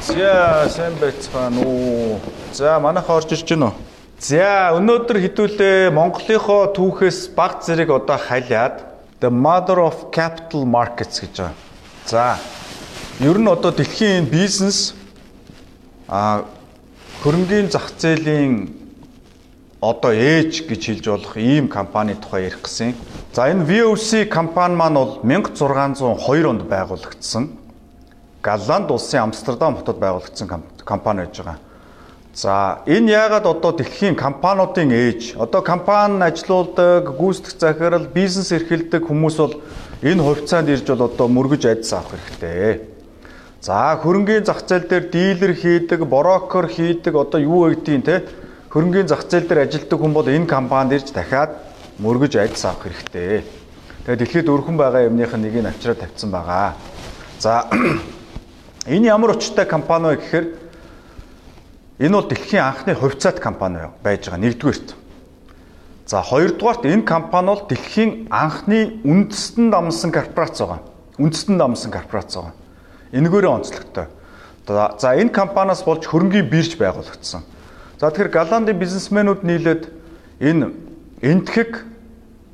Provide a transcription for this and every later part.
За сайн байцгаана уу. За манайх орж ирж байна уу? За өнөөдөр хэдүүлээ Монголынхоо түүхээс баг зэрэг одоо халиад The Mother of Capital Markets гэж байгаа. За ер нь одоо дэлхийн бизнес а хөрөнгөний зах зээлийн одоо ээж гэж хэлж болох ийм компани тухай ярих гэсэн. За энэ VOC компани маань бол 1602 онд байгуулагдсан. Голланд улсын Амстердам хотод байгуулагдсан компани байж байгаа. За энэ яагаад одоо дэлхийн компаниудын ээж одоо компани ажилуулдаг, гүйцэтгэх захирал, бизнес эрхэлдэг хүмүүс бол энэ хувьцаанд ирж бол одоо мөргөж айдас авах хэрэгтэй. За хөрөнгөний зах зээл дээр дилер хийдэг, брокер хийдэг одоо юу гэдгийг те хөрөнгөний зах зээл дээр ажилладаг хүн бол энэ компанид ирж дахиад мөргөж айдас авах хэрэгтэй. Тэгээд дэлхийд өрхөн байгаа юмных нь нэгийг авчраа тавьсан байгаа. За энэ ямар учиртай компани вэ гэхээр энэ бол дэлхийн анхны хувьцаат компани байж байгаа нэгдүгээрт. За хоёрдугаарт энэ компани бол дэлхийн анхны үндэстэн дамсан корпорац байгаа. Үндэстэн дамсан корпорац байгаа. Энэгээрээ онцлогтой. За энэ компаниас болж хөрөнгөний бирж байгуулагдсан. За тэгэхээр Голландын бизнесмэнүүд нийлээд энэ энтхэг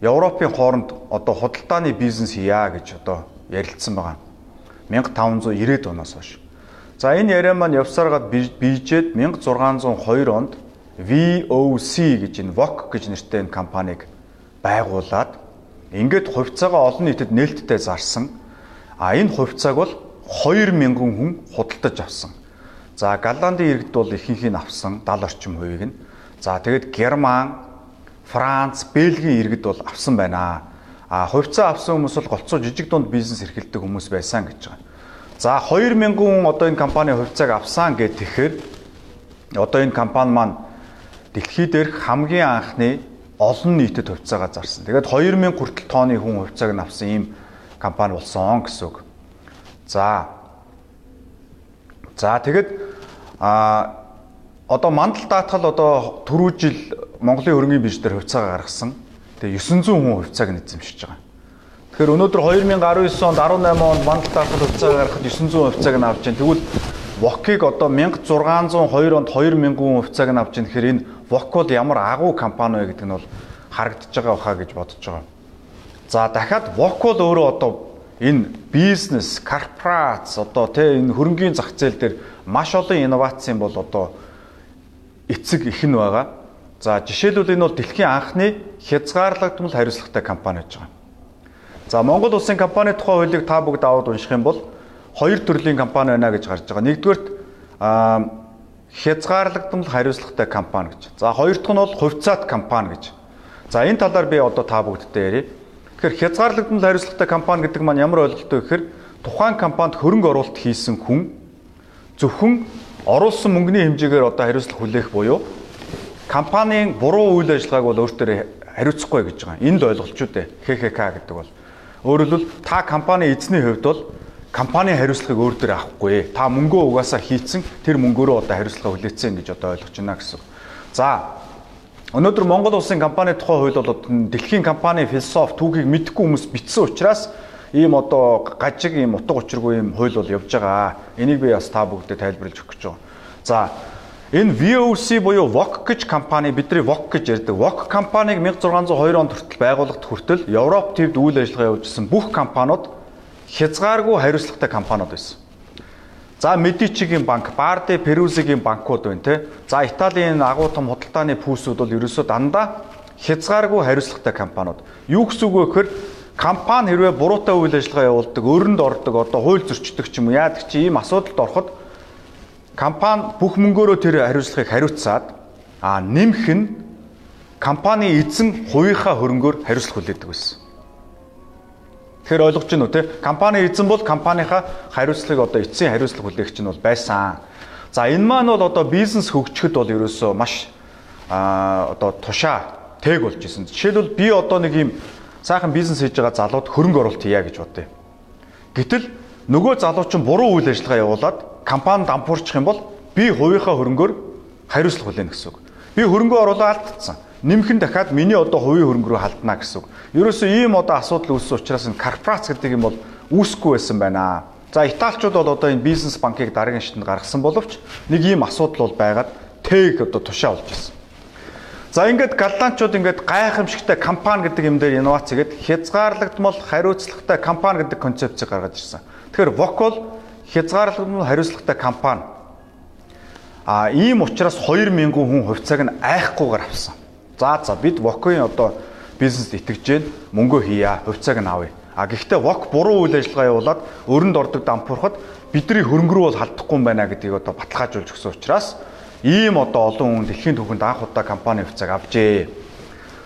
Европын хооронд одоо худалдааны бизнес хийя гэж одоо ярилцсан байгаа. 1590-ад оноос хойш. За энэ яриа маань явсараад бийжээд 1602 онд VOC гэж энэ VOC гэж нэртэй энэ компанийг байгуулад ингээд хувьцаагаа олон нийтэд нээлттэй зарсан. А энэ хувьцааг бол 2000 хүн худалдаж авсан. За Голландын иргэд бол ихэнх нь авсан 70 орчим хувийг нь. За тэгэд Герман, Франц, Бельгийн иргэд бол авсан байна. А хувьцаа авсан хүмүүс бол голцоо жижиг дунд бизнес эрхэлдэг хүмүүс байсан гэж байгаа. За 2000 хүн одоо энэ компани хувьцааг авсан гэхэд тэгэхээр одоо энэ компани маань дэлхий дээрх хамгийн анхны олон нийтэд хувьцаагаа зарсан. Тэгээд 2000 хүртэл тооны хүн хувьцааг нь авсан ийм компани болсон гэсэн үг. За За тэгэд а одоо мандал даатгал одоо түрүү жил Монголын хөрөнгөний бирж дээр хувьцаагаа гаргасан. Тэгээ 900 хүн хувьцааг нь эзэмшиж байгаа. Тэгэхээр өнөөдөр 2019 онд 18 онд мандал даатгал хувьцаагаа гаргахад 900 хувьцааг нь авч जैन. Тэгвэл Вокиг одоо 1602 онд 2000 хүн хувьцааг нь авч जैन. Тэгэхээр энэ Вок бол ямар агуу компани вэ гэдэг нь бол харагдаж байгаа баха гэж бодож байгаа. За дахиад Вок бол өөрөө одоо энэ бизнес, корпорац одоо тэ энэ хөрөнгөний зах зээл дээр маш олон инновацийн бол одоо эцэг их нь байгаа. За жишээлбэл энэ бол дэлхийн анхны хязгаарлагдмал хариуцлагатай компани гэж байгаа. За Монгол улсын компани тухай хуулийг та бүгд аваад унших юм бол хоёр төрлийн компани байна гэж гарч байгаа. Нэгдүгээрт хязгаарлагдмал хариуцлагатай компани гэж. За хоёр дахь нь бол хувьцаат компани гэж. За энэ талаар би одоо та бүгдтэй ярив. Тэгэхээр хязгаарлагдмал хариуцлагатай компани гэдэг маань ямар ойлголттой гэхээр тухайн компанид хөрөнгө оруулалт хийсэн хүн зөвхөн оруулсан мөнгөний хэмжээгээр одоо хариуцлага хүлээх буюу компанийн буруу үйл ажиллагааг бол өөртөө хариуцахгүй гэж байгаа. Энэ л ойлголчгүй дээ. ХХК гэдэг бол. Өөрөөр хэлбэл та компани эзний хувьд бол компанийн хариуцлагыг өөр дээр авахгүй. Та мөнгөө угаасаа хийцэн тэр мөнгөөрөө одоо хариуцлага хүлээсэн гэж одоо ойлгож байна гэсэн. За Өнөөдөр Монгол улсын компани тухай хууль бол дэлхийн компани философи түүхийг мэдхгүй хүмүүс бичсэн учраас ийм одоо гажиг ийм утга учиргүй ийм хууль бол явж байгаа. Энийг би бас та бүгдэд тайлбарлаж өгөх гэж байна. За энэ VOC буюу VOC гэж компани бидний VOC гэж ярьдаг. VOC компаниг 1602 онд хүртэл байгууллагад хүртэл Европ төвд үйл ажиллагаа явуулсан бүх компаниуд хязгааргүй хариуцлагатай компаниуд байсан. За Медичигийн банк, Барде Перузигийн банкуд байна те. За Италийн агуу том худалдааны пүүсүүд бол ерөөсөө дандаа хязгааргүй хариуцлагатай компаниуд. Юу гэсэн үг вэ гэхээр компани хэрвээ буруутай үйл ажиллагаа явуулдаг, өрөнд ордог, одоо хууль зөрчдөг ч юм уу яадаг чи ийм асуудалд ороход компани бүх мөнгөөрөө тэр хариуцлагыг хариуцаад а нэмэх нь компани эзэн хувийнхаа хөрөнгөөр хариуцлага хүлээдэг байсан. Тэгэхээр ойлгож байна уу те? Компани эзэн бол компанийхаа хариуцлагыг одоо эцсийн хариуцлага хүлээгч нь бол байсан. За энэ маань бол одоо бизнес хөгжихэд бол ерөөсөө маш а одоо тушаа тэг болж исэн. Жишээлбэл би одоо нэг юм сайхан бизнес хийж байгаа залууд хөрөнгө оруулалт хийя гэж бодъё. Гэтэл нөгөө залуу чинь буруу үйл ажиллагаа явуулаад компани дампуурчих юм бол би хувийнхаа хөрөнгөөр хариуцлага хүлээнэ гэсэн үг. Би хөрөнгө оруулаад алдсан нэмхэн дахиад миний одоо хувийн хөрөнгө рүү халдана гэсэн үг. Ерөөсөө ийм одоо асуудал үүссэн учраас энэ корпорац гэдэг юм бол үүсэхгүй байсан байна. За Италичууд бол одоо энэ бизнес банкыг дараагийн шатнд гаргасан боловч нэг ийм асуудал бол байгаад тэг одоо тушаа болж ирсэн. За ингээд галланчууд ингээд гайхамшигтай компани гэдэг юм дээр инновац гээд хязгаарлагдмал хариуцлагатай компани гэдэг концепцийг гаргаж ирсэн. Тэгэхээр VOC бол хязгаарлагдмал хариуцлагатай компани. А ийм учраас 2000 хүн хувьцааг нь айхгүйгээр авсан. За за бид VOC-ийн одоо бизнест итгэж гэн мөнгө хийя, хувьцааг нь авъя. А гэхдээ ВОК буруу үйл ажиллагаа явуулаад өрөнд ордог дампуурхад бидний хөрөнгө рүү бол халдахгүй юм байна гэдгийг одоо баталгаажуулж өгсөн учраас ийм одоо олон хүн дэлхийн түвшинд анх удаа компани хувьцааг авжээ.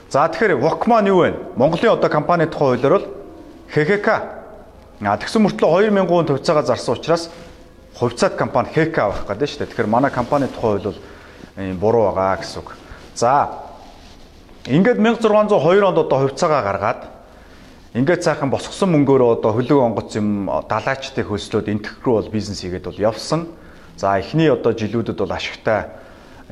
За тэгэхээр ВОК маань юу вэ? Монголын одоо компани тухай хуулиар бол ХХК. Тэгсэн мөртлөө 2000 хүн хувьцаагаа зарсан учраас хувьцаат компани ХК авах гэдэг шүү дээ. Тэгэхээр манай компани тухай хууль бол буруу байгаа гэсэн үг. За ингээд 1602 онд одоо хувьцаагаа гаргаад Ингээд цаахан босгосон мөнгөөрөө одоо хөлөг онгоц юм далаачдын хөлслөөд энтэх рүү бол бизнес хийгээд бол явсан. За эхний одоо жилүүдэд бол ашигтай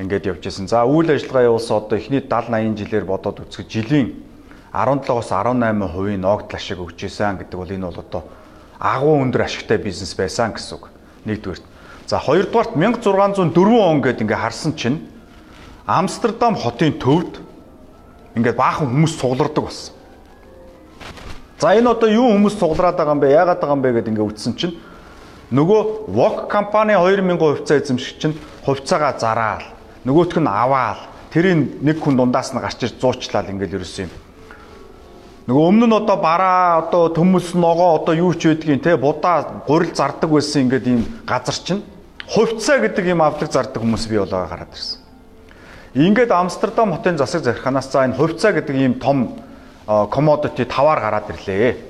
ингээд явж исэн. За үйл ажиллагаа явуулсан одоо эхний 70 80 жилээр бодоод үзэхэд жилийн 17-оос 18% ногдол ашиг өгч исэн гэдэг бол энэ бол одоо агуу өндөр ашигтай бизнес байсан гэсэн үг. Нэгдүгээр. За хоёрдугаарт 1604 он гэдэг ингээд харсан чинь Амстердам хотын төвд ингээд баахан хүмүүс суглардаг болсон. За энэ одоо юу хүмүүс суглараад байгаа юм бэ? Яагаад байгаа юм бэ гэдээ ингээ үтсэн чинь нөгөө Wok компани 2000 хувьцаа эзэмшигч чинь хувьцаагаа зараал. Нөгөөх нь аваал. Тэрийн нэг хүн дундаас нь гарч ир зуучлал ингээл ерөөсөн юм. Нөгөө өмнө нь одоо бараа одоо төмөс ногоо одоо юу ч байдгийн те будаа гурил зардаг байсан ингээд ийм газар чинь хувьцаа гэдэг юм авдаг зардаг хүмүүс бий болоо гараад ирсэн. Ингээд Амстердам хотын засаг захиргаанаас за энэ хувьцаа гэдэг ийм том commodity таваар гараад ирлээ.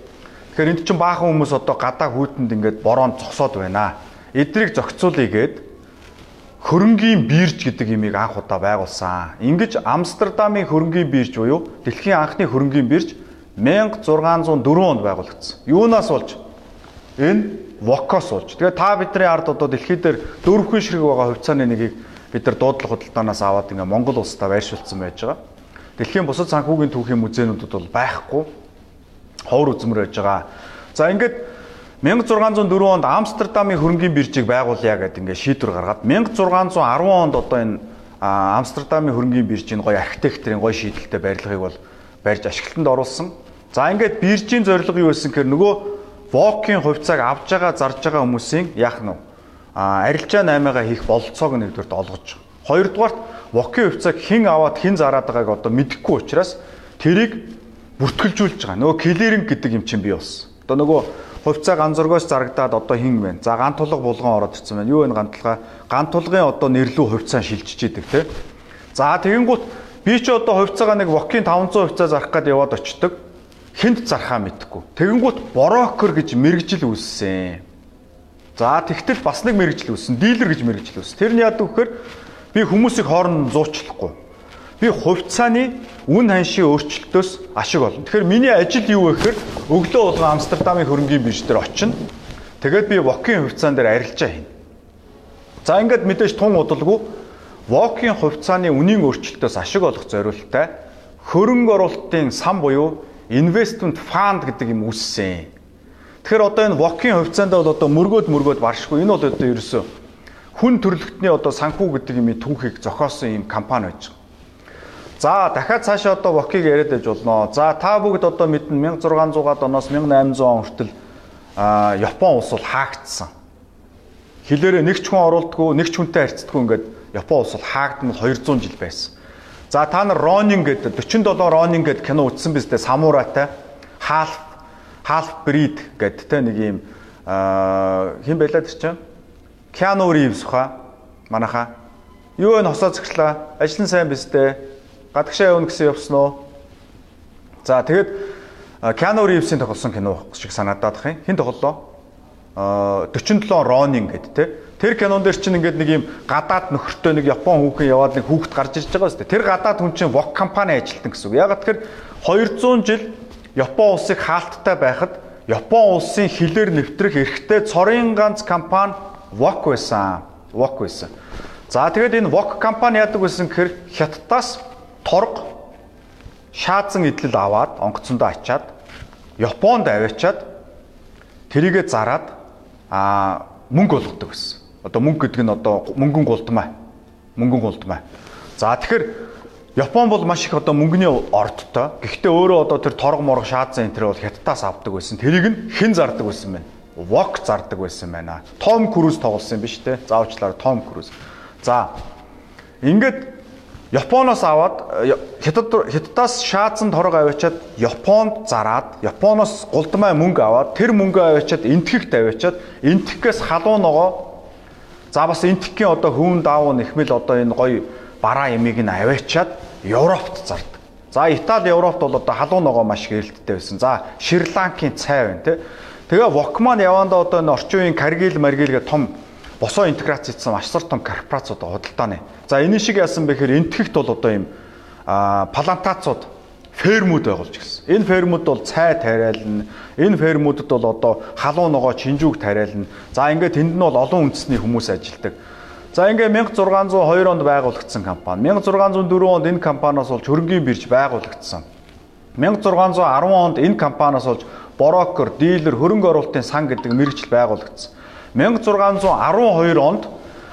Тэгэхээр энд чинь баахан хүмүүс одоо гадаа хүйтэнд ингээд бороонд зогсоод байна. Эдрийг зохицуулъя хөрөнгийн бирж гэдэг имийг анх удаа байгуулсан. Ингиж Амстердамын хөрөнгийн бирж буюу дэлхийн анхны хөрөнгийн бирж 1604 онд байгуулагдсан. Юунаас болж? Энэ Вокос болж. Тэгээ та бидний ард одоо дэлхий дээр дөрвөн ширхэг байгаа хувьцааны нэгийг бид нар дуудлага худалдаанаас аваад ингээ Монгол улстай байршуулсан байж байгаа. Дэлхийн бусад санхүүгийн түүхийн музейнуудад бол байхгүй ховор үзмэр байж байгаа. За ингээд 1604 онд Амстердамын хөрөнгийн биржийг байгуулъя гэдэг ингээд шийдвэр гаргаад 1610 онд одоо энэ Амстердамын хөрөнгийн биржийн гоё архитекторын гоё шийдэлтэй барилгыг бол барьж ашиглалтанд оруулсан. За ингээд биржийн зорилго юу байсан гэхээр нөгөө Вокийн хувьцааг авж байгаа зарж байгаа хүмүүсийн яах нь? А арилжаа 8-аа хийх бололцоог нэгдүгürt олгож. Хоёрдугаарт Вокийн хувьцааг хэн аваад хэн зараад байгааг одоо мэдэхгүй учраас тэрийг бүртгэлжүүлж байгаа. Нөгөө клиринг гэдэг юм чинь бий болсон. Одоо нөгөө хувьцаа ганзургоос зарагдаад одоо хин байна. За ган тулга булган ороод ирсэн байна. Юу вэ ган тулга? Ган тулгын одоо нэрлүү хувьцаа шилжиж идэг те. За тэгэнгუთ би ч одоо хувьцаагаа нэг Вокийн 500 хувьцаа зарах гээд яваад очдөг. Хинт зархаа мэдэхгүй. Тэгэнгუთ брокер гэж мэрэгжил үүссэн. За тэгтэл бас нэг мэрэгжил үүссэн. Дилер гэж мэрэгжил үүссэн. Тэр нь яадаг вэхээр Би хүмүүсийг хооронд зуучлахгүй. Би хувьцааны үн ханшийн өөрчлөлтөөс ашиг олно. Тэгэхээр миний ажил юу вэ гэхээр өглөө болгон Амстердамын хөрөнгийн бирж дээр очино. Тэгээд би Вокийн хувьцаан дээр арилжаа хийнэ. За ингээд мэдээж тун удалгүй Вокийн хувьцааны үнийн өөрчлөлтөөс ашиг олох зорилттой хөрөнгө оруулалтын сан буюу investment fund гэдэг юм үүссэн. Тэгэхээр одоо энэ Вокийн хувьцаанд бол одоо мөргөөд мөргөөд баршгүй. Энэ бол одоо ерөөсөө хүн төрөлхтний одоо санхүү гэдэг юм түүхийг зохиосон юм компани байж байгаа. За дахиад цаашаа одоо Вокиг яриад байж болно. За та бүгд одоо мэднэ 1600-аад оноос 1800 он хүртэл Япон улс бол хаагдсан. Хилээрээ нэг ч хүн оруулдаггүй, нэг ч хүнтэй харьцдаггүй ингээд Япон улс бол хаагдмал 200 жил байсан. За та нар Ронин гэдэг 47 Ронин гэдэг кино үзсэн биз дээ. Самурайтай. Half half breed гэдэг те нэг юм хэн байлаад чинь? Киану Ривз хаа манаха юу вэ хосоо зэгчлээ? Ажил нь сайн биз дээ. Гадагшаа явна гэсэн явсан уу? За тэгэд Киану Ривзийн тоглосон кино шиг санагдаад бах юм. Хин тоглолоо 47 Ронин гэд те тэр кинон дээр чинь ингээд нэг юм гадаад нөхөртэй нэг Япон хүүхэн яваад нэг хүүхэд гарч ирж байгаа шүү дээ тэр гадаад хүн чинь Вок компани ажилтан гэсэн үг ягаад тэгэхээр 200 жил Япон улсыг хаалттай байхад Япон улсын хилээр нэвтрэх эрхтэй цорын ганц компани Wok байсан. Wok байсан. За тэгээд энэ Wok компани яадаг байсан гэхээр Хятадаас торг шаазан идэл аваад онгоцондоо ачаад Японд аваачаад тэрийгэ зараад а мөнгө олгодог байсан. Одоо мөнгө гэдэг нь одоо мөнгөн гулдмаа. Мөнгөн гулдмаа. За тэгэхээр Япон бол маш их одоо мөнгөний ордтой. Гэхдээ өөрөө одоо тэр торго морго шаазан энэ төр бол хятадаас авдаг байсан. Тэрийг нь хэн зардаг байсан бэ? Вок зардаг байсан байна. Том Круз тоглосон юм биш үү? Заавчлаар Том Круз. За ингээд Японоос аваад хятад хятадаас шаазан торго аваачаад Японд зараад Японоос гулдмай мөнгө аваад тэр мөнгөө аваачаад энтгэгт аваачаад энтгэхээс халуун ногоо за бас энтгэхийн одоо хөвөн даавуу нэхмэл одоо энэ гоё бараа ямиг нь аваачаад Европт зардаг. За Итали Европт бол одоо халуун ногоо маш их эрэлттэй байсан. За Шри-Ланкийн цай байна тий. Тэгээ Вокман явандаа одоо энэ орчин үеийн Каргил Маргил гэх том босоо интеграц хийсэн ашсар том корпорацууд худалдааны. За энэ шиг яасан бэхээр энтгэхт бол одоо юм плантацууд фермүүд байгуулж гисэн. Энэ фермүүд бол цай тариална. Энэ фермүүдэд бол одоо халуун ногоо чинжүүг тариална. За ингээд тэнд нь бол олон үндэсний хүмүүс ажилладаг. За ингээ 1602 онд байгуулагдсан компани. 1604 онд энэ компаниас болж хөрөнгөний бирж байгуулагдсан. 1610 онд энэ компаниас болж брокер, дилер, хөрөнгө оруулалтын сан гэдэг мэрэгжил байгуулагдсан. 1612 онд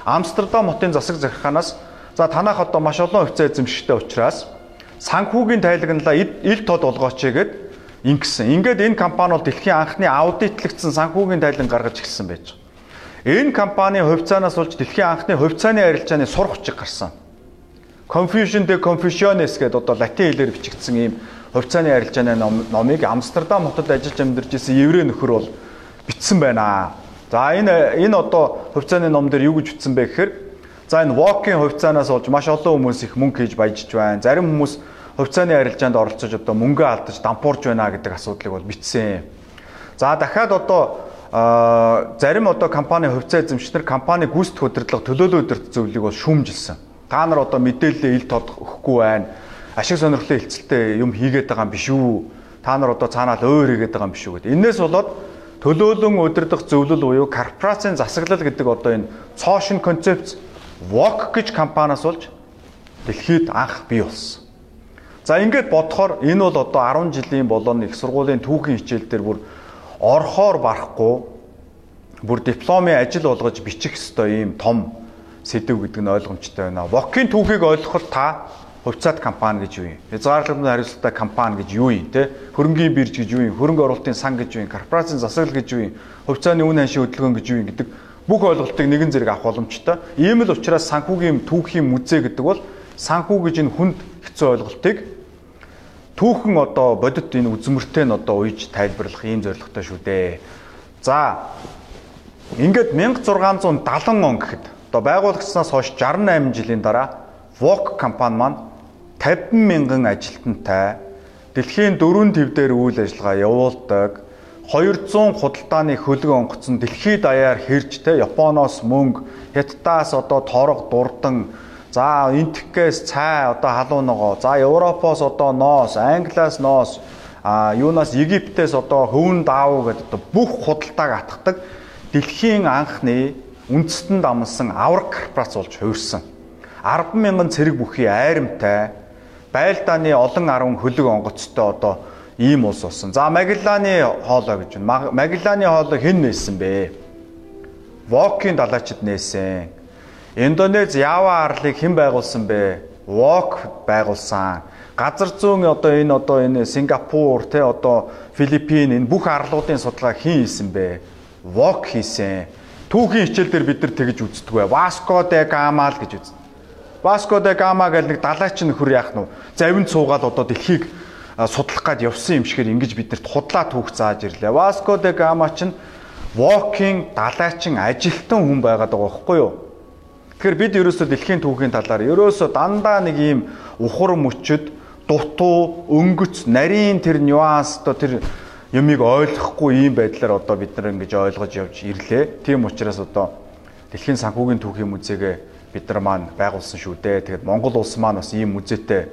Амстердам хотын засаг захиргаанаас за танах одоо маш олон хувьцаа эзэмшигтэй учраас санхүүгийн тайлагналаа ил тод олгооч гэгээд ингэсэн. Ингээд энэ компани бол дэлхийн анхны аудитлэгдсэн санхүүгийн тайлан гаргаж эхэлсэн байж байгаа. Энэ компани хувьцаанаас болж дэлхийн анхны хувьцааны арилжааны сурах хүчиг гарсан. Confusion de Confucianes гэдэг одоо латин хэлээр бичигдсэн ийм хувьцааны арилжааны номыг Амстердам хотод ажиллаж амьдарч исэн еврей нөхөр бол бичсэн байна. За энэ энэ одоо хувьцааны ном дээр юу гэж бичсэн бэ гэхээр за энэ walk-ийн хувьцаанаас болж маш олон хүмүүс их мөнгө хийж баяжж байна. Зарим хүмүүс хувьцааны арилжаанд оролцож одоо мөнгө алдаж дампуурж байна гэдэг асуудлыг бол бичсэн. За дахиад одоо зарим одоо компани хувьцаа эзэмшнэр компани гүйцэтгэх удирдлага төлөөлөл удирдах зөвлөлийг бол шүүмжилсэн. Та нар одоо мэдээлэлээ ил тод өгөхгүй байна. Ашиг сонирхлын хилцэлтэй юм хийгээд байгаа юм биш үү? Та нар одоо цаанаа л өөр хийгээд байгаа юм биш үү гэдэг. Инээс болоод төлөөлөн удирдах зөвлөл буюу корпорацийн засаглал гэдэг одоо энэ цоошин концепц WOC гэж компаниас болж дэлхийд анх бий болсон. За ингээд бодохоор энэ бол одоо 10 жилийн болон их сургуулийн түүхийн хичээл дээр бүр орхоор барахгүй бүр дипломын ажил болгож бичих ёстой ийм том сэдв гэдэг нь ойлгомжтой байна. Вокийн түүхийг ойлгоход та хувьцаат компани гэж юу юм? Хязгаарлалтын хариуцлагатай компани гэж юу юм те? Хөрөнгийн бирж гэж юу юм? Хөрөнгө оруулалтын сан гэж юу юм? Корпорацийн засаглал гэж юу юм? Хувьцааны үн ханшийн хөдөлгөөн гэж юу юм гэдэг бүх ойлголтыг нэгэн зэрэг авах боломжтой. Ийм л учраас санхүүгийн түүхийн музей гэдэг бол санхүү гэж энэ хүнд хэцүү ойлголтыг түүхэн одоо бодит энэ үзмөртэй нь одоо уйж тайлбарлах ийм зорилготой шүү дээ. За ингээд 1670 он гэхэд одоо байгуулагдсанаас хойш 68 жилийн дараа Вок компани маань 50 мянган ажилтнтай дэлхийн дөрвөн төв дээр үйл ажиллагаа явуулдаг 200 худалдааны хөлөг онгоцон дэлхийд даяар хэрж те Японоос мөнгө, Хятадаас одоо торог дурдан За энтгэхээс цай одоо халуун ногоо. За Европоос одоо ноос, Англиас ноос, а юунаас Египтээс одоо хөвөн даав гэдэг одоо бүх худалдааг атгадаг дэлхийн анхны үндэстэн дамсан авраг корпорац болж хувирсан. 10 мянган цэрэг бүхий айрамтай байлдааны олон арван хөлөг онгоцтой одоо ийм улс болсон. За Магелланы хоолой гэж байна. Магелланы хоолой хэн нээсэн бэ? Вокийн далайчид нээсэн. Индонез Ява арлыг хэн байгуулсан бэ? Wok байгуулсан. Газар зүүн одоо энэ одоо энэ Сингапур те одоо Филиппин энэ бүх арлуудын судалгаа хэн хийсэн бэ? Wok хийсэн. Түүхийн хичээл дээр бид нар тэгж үздэг бай. Vasco da Gama л гэж үздэг. Vasco da Gama гэл нэг далайч нөхөр яах нь завинд суугаад одоо дэлхийг судлах гад явсан юм шигээр ингэж бидэрт худлаа түүх зааж ирлээ. Vasco da Gama чинь Wok-ийн далайчин ажилтан хүн байгаад байгаа байхгүй юу? Тэгэхээр бид ерөөсөө дэлхийн түүхийн талаар ерөөсөө дандаа нэг ийм ухар мөчөд дутуу, өнгөц, нарийн тэр нюанс одоо тэр юмыг ойлгохгүй ийм байдлаар одоо бид нар ингэж ойлгож явж ирлээ. Тийм учраас одоо дэлхийн санхүүгийн түүхийн музейгээ бид нар маань байгуулсан шүү дээ. Тэгэхээр Монгол улс маань бас ийм музейтэй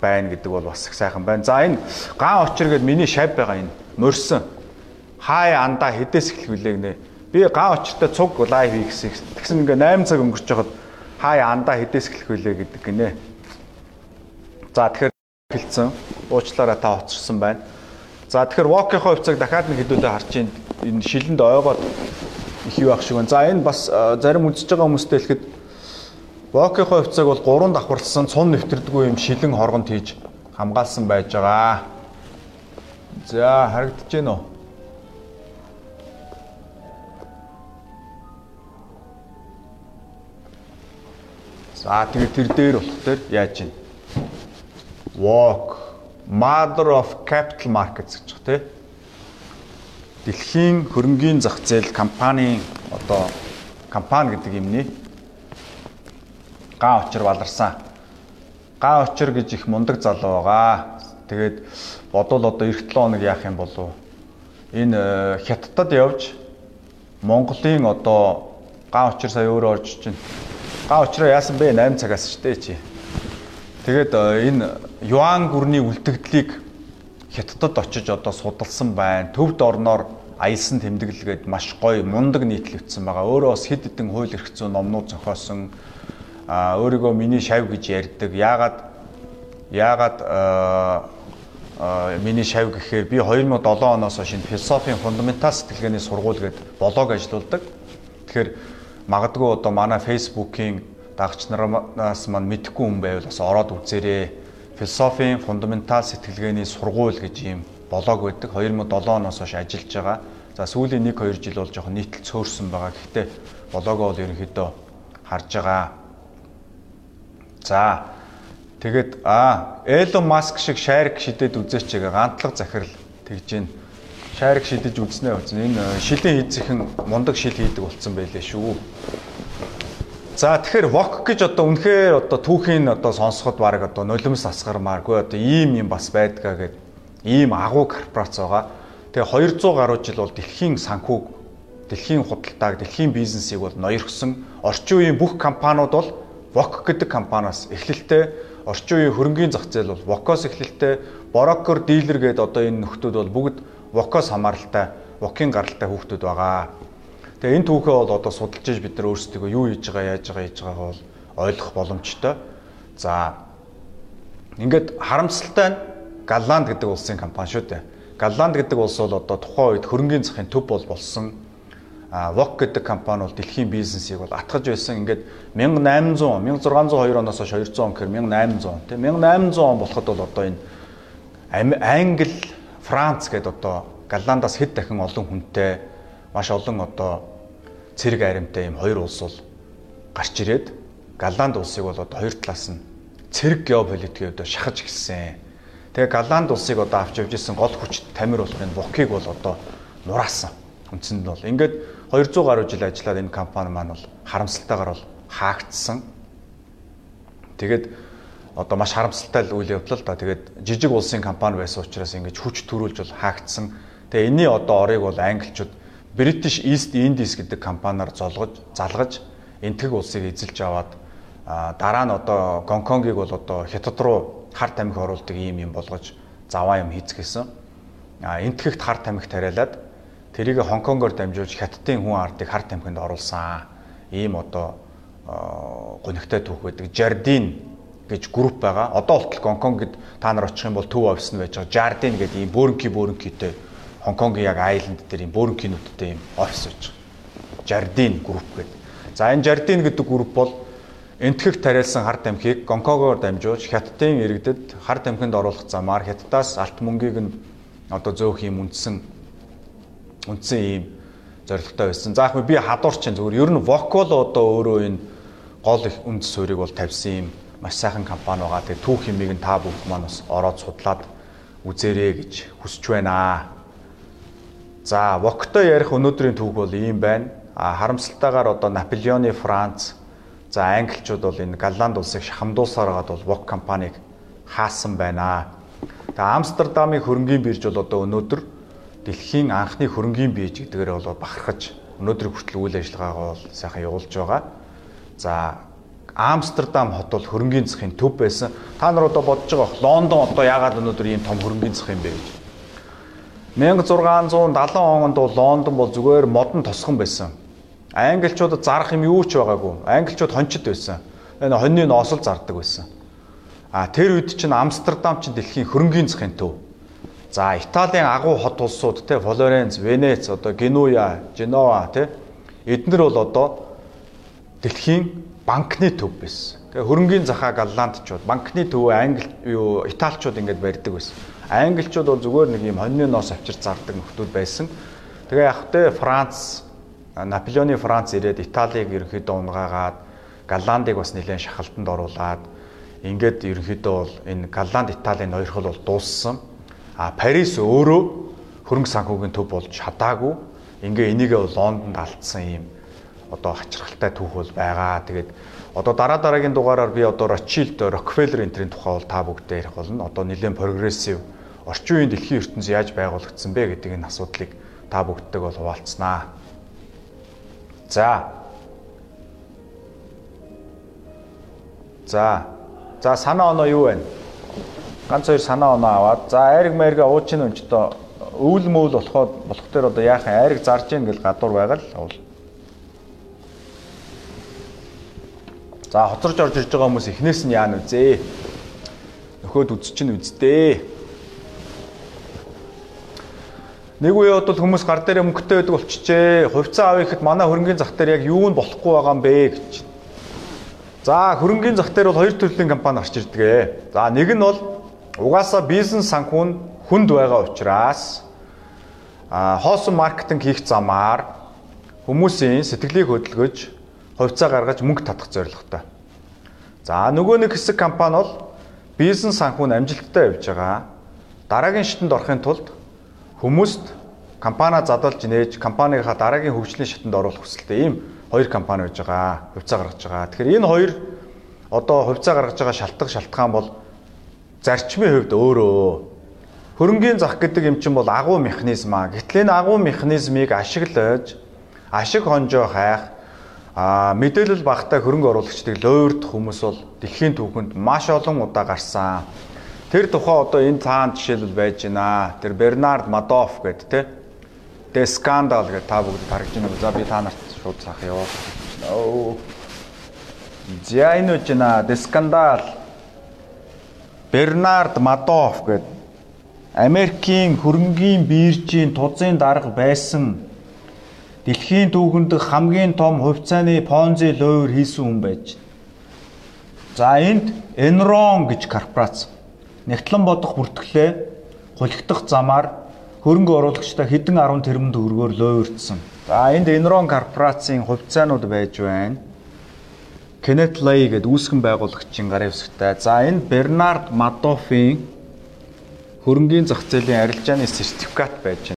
байна гэдэг бол бас их сайхан байна. За энэ ган очир гээд миний шав байгаа энэ морьсон. Хай андаа хэдээс эхлэх вүлээ гинэ Би ган очтой цуг лайв хийсэн. Тэгсэн ингээ 8 цаг өнгөрч жахад хаа андаа хэдээс эхлэх вүлээ гэдэг гинэ. За тэгэхээр хэлсэн. Уучлаарай та хоцорсон байна. За тэгэхээр walk-ийнхоо хувьцааг дахиад нэг хэдүүлээ харж энэ шилэнд ойгоод их юу ах шиг байна. За энэ бас зарим үзэж байгаа хүмүүстээ хэлэхэд Вокийнхоо хувьцааг бол гурван давхарлсан цун нэвтрдэггүй юм шилэн хоргонд хийж хамгаалсан байж байгаа. За харагдаж байна уу? За тэгээд тэр дээр болохоор яаж чинь Walk Mother of Capital Markets гэж байна тий. Дэлхийн хөрөнгийн зах зээл компанийн одоо компани гэдэг юмний га очир баларсан. Га очир гэж их мундаг залуу байгаа. Тэгээд бодвол одоо эх 7 хоног яах юм болов? Энэ хятадд явж Монголын одоо га очир сая өөрөө орж чинь Га очроо яасан бэ? 8 цагаас ч дээ чи. Тэгээд э, энэ юан гүрний үлдэгдлийг хятадд очиж одоо судалсан байна. Төвд орноор аялсан тэмдэглэгээд маш гоё мундаг нийтлэгдсэн байгаа. Өөрөө бас хэд хэдэн хууль эрх зүйн номнууд зохиосон. Өөрийгөө миний шав гэж ярьдаг. Яагаад яагаад миний шав гэхээр би 2007 оноос хойш философийн фундаментал сэтгэлгээний сургууль гээд блог ажиллаулдаг. Тэгэхээр магадгүй одоо манай фейсбુકийн дагч нараас маань мэдхгүй хүн байвал бас ороод үзээрэй. Философийн фундаментал сэтгэлгээний сургууль гэж ийм блог байдаг. 2007 оноос хойш ажиллаж байгаа. За сүүлийн 1 2 жил бол жоохон нийтлэл цөөрсөн байгаа. Гэхдээ блогоо бол ерөнхийдөө харж байгаа. За тэгээд а Элон Маск шиг шарик шидэд үзээч байгаа гантлаг захирал тэгж байна шаариг шидэж үзснээ үзэн энэ э, шилийн хийцхэн мундаг шил хийдэг болсон байлээ шүү. За тэгэхээр вок гэж одоо үнэхээр одоо түүхийн одоо сонсоход баг одоо нулимс асгармааргүй одоо ийм юм бас байдгаа гэд ийм агуу корпорац байгаа. Тэгээ 200 гаруй жил бол дэлхийн санхүүг дэлхийн худалдааг дэлхийн бизнесийг бол ноёрхсон орчин үеийн бүх компаниуд бол вок гэдэг компаниас эхлэлтэй орчин үеийн хөрөнгөний зах зээл бол вокоос эхлэлтэй брокер дилер гэдэг одоо энэ нөхдүүд бол бүгд вокос хамааралтай, вокийн гаралтай хүүхдүүд байгаа. Тэгээ энэ түүхээ бол одоо судалж иж бид нар өөрсдөө юу хийж байгаа, яаж байгаа, хийж байгааг бол ойлгох боломжтой. За ингээд харамсалтай нь Галланд гэдэг улсын компани шүү дээ. Галланд гэдэг улс бол одоо тухайн үед хөрөнгөний захын төв бол болсон. Вок гэдэг компани бол дэлхийн бизнесийг бол атгаж байсан. Ингээд 1800, 1602 оноос хойш 200 он гэхээр 1800 тийм 1800 он болоход бол одоо энэ Англи Франц гэдэг одоо Голландаас хэд дахин олон хүнтэй маш олон одоо цэрэг аримтай ийм хоёр улс бол гарч ирээд Голланд улсыг бол одоо хоёр талаас нь цэрэг геополитикийн өдөө шахаж гисэн. Тэгээ Голланд улсыг одоо авч явж исэн гол хүч тамир болох энэ Букийг бол одоо нураасан. Үндсэнд нь бол ингээд 200 гаруй жил ажиллаад энэ компани маань бол харамсалтайгаар бол хаагдсан. Тэгээд одоо маш харамсалтай үйл явдал л да. Тэгээд жижиг улсын компани байсан учраас ингэж хүч төрүүлж бол хаагдсан. Тэгээ энэний одоо орыг бол англичууд British East Indies гэдэг компаниар золгож, залгаж энтгэг улсыг эзэлж аваад дараа нь одоо Гонконгийг бол одоо хятад руу хар тамхи оруулдаг ийм юм болгож заваа юм хийцгээсэн. А энтгэгт хар тамхи тариалаад тэрийг Хонконгоор дамжуулж хятадын хүн ардыг хар тамхинд оруулсан. Ийм одоо гонигтай түүх байдаг. Жардин гэж групп байгаа. Одоо болтол Гонконгд та нар очих юм бол төв офис нь байж байгаа. Jardin гэдэг ийм бөөрнки бөөрнкитэй Хонконгийн яг айленд дээр ийм бөөрнкинүүдтэй ийм офис байж байгаа. Jardin групп гэдэг. За энэ Jardin гэдэг групп бол энтгэх тариалсан хард амхийг Гонконгоор дамжуулж хятадын иргэдэд хард амхинд оруулах замаар хятадаас алт мөнгийг нь одоо зөөх юм үндсэн үндсэн ийм зорилготой байсан. За яг би хадуурч чинь зүгээр ер нь вокал одоо өөрөө энэ гол их үнд суурийг бол тавьсан юм маш сайхан компани байгаа. Тэгээ түүх хэмийг нь та бүгд маань бас ороод судлаад үзээрэй гэж хүсэж байна. За, Воктой ярих өнөөдрийн түүх бол ийм байна. А харамсалтайгаар одоо Наполеоны Франц за англичууд бол энэ Голланд улсыг шахамдуулсаар хагаад бол Вок компанийг хаасан байна. Тэгээ Амстердамын хөрөнгийн бирж бол одоо өнөөдөр дэлхийн анхны хөрөнгийн бирж гэдгээр бол бахархаж өнөөдөр хүртэл үйл ажиллагаагаа бол сайхан явуулж байгаа. За Амстердам хот бол хөрөнгөний засгийн төв байсан. Та нар одоо бодож байгаа Лондон одоо яагаад өнөөдөр ийм том хөрөнгөний засаг юм бэ гэж. 1670 онд бол Лондон бол зүгээр модон тосгон байсан. Англичуудад зарах юм юу ч байгаагүй. Англичууд хончид байсан. Энэ хоньны ноосол зардаг байсан. А тэр үед чинь Амстердам чинь дэлхийн хөрөнгөний засгийн төв. За Италийн агуу хот улсууд те Флоренц, Венец, одоо Генуя, Женова те Эднэр бол одоо дэлхийн банкны төв байсан. Тэгээ хөрөнгөний захаа голландчууд, банкны төвөө англи юу италичууд ингээд барьдаг байсан. Англичууд бол зүгээр нэг юм хоньны ноос авчир зардаг нөхдүүд байсан. Тэгээ яг тэ Франц Наполеоны Франц ирээд Италиг ерөнхийдөө унгаагаад Голландыг бас нэлээд шахалтанд оруулаад ингээд ерөнхийдөө бол энэ Голланд Италийн ноёрхол бол дууссан. А Парис өөрөө хөрөнгө санхүүгийн төв болж чадаагүй. Ингээ энийгээ Лондонд алдсан юм одоо хачирхалтай түүх бол байгаа. Тэгээд одоо дараа дараагийн дугаараар би одоо Rothschild, Rockefeller энтрийн тухай бол та бүгдээ ярих болно. Одоо нэлээд прогрессив орчин үеийн дэлхийн ертөнц яаж байгуулагдсан бэ гэдэг энэ асуудлыг та бүгдтэйг бол хуваалцсанаа. За. За. За санаа оноо юу вэ? Ганц хоёр санаа оноо аваад за айраг майрга ууч нь өнчтөө өвөл мөвөл болоход болох дээр одоо яахан айраг зарж ийн гэл гадуур байгаа л уул. За хоцорж орж ирж байгаа хүмүүс эхнээс нь яана үзээ. Нөхөд үзэж чинь үздээ. Нэг үе бодвол хүмүүс гар дээр мөнгөтэй байдаг болчихжээ. Хувьцаа авъя гэхэд манай хөрөнгөний зах дээр яг юу нь болохгүй байгаа юм бэ гэж. За хөрөнгөний зах дээр бол хоёр төрлийн компани гарч ирдэг ээ. За нэг нь бол угаасаа бизнес санхүү нь хүнд байгаа учраас а хоосон маркетинг хийх замаар хүмүүсийн сэтгэлийг хөдөлгөж хувьцаа гаргаж мөнгө татах зорилготой. За нөгөө нэг хэсэг компани бол бизнес санхүү нь амжилттай явж байгаа. Дараагийн шатанд орохын тулд хүмүүст компани задлж нээж компанийхаа дараагийн хөгжлийн шатанд оруулах хүсэлтэй ийм хоёр компани байж байгаа. Хувьцаа гаргаж байгаа. Тэгэхээр энэ хоёр одоо хувьцаа гаргаж байгаа шалтгаан шалтгаан бол зарчмын хувьд өөрөө хөрөнгөний зах гэдэг юм чинь бол агуу механизм аа. Гэтэл энэ агуу механизмыг ашиглаж ашиг хонжоо хайх а мэдээлэл багтаа хөрөнгө оруулагчдыг лойрдох хүмүүс бол дэлхийн түүхэнд маш олон удаа гарсан. Тэр тухай одоо энэ цаанд жишээлбэл байж байна. Тэр Бернард Мадоф гэдэг те. Тэ скандал гэдэг та бүгд харж байна. За би та нарт шууд цаах ёо. Оо. За энэ үж байна. Тэ скандал. Бернард Мадоф гэдэг Америкийн хөрөнгийн биржийн тузын дарга байсан дэлхийн түүхэнд хамгийн том хувьцааны понзи лойр хийсэн хүн байж. За энд Enron гэж корпорац Нэгтлэн бодох бүртгэлээ хулигдах замаар хөрөнгө оруулагчдаа хэдэн 10 тэрбум төгрөгөөр лойрдсон. За энд Enron корпорацийн хувьцаанууд байж байна. Kenneth Lay гэдэг үүсгэн байгуулагчийн гарын хэсэгтэй. За энэ Bernard Madoff-ийн хөрөнгийн зах зээлийн арилжааны сертификат байж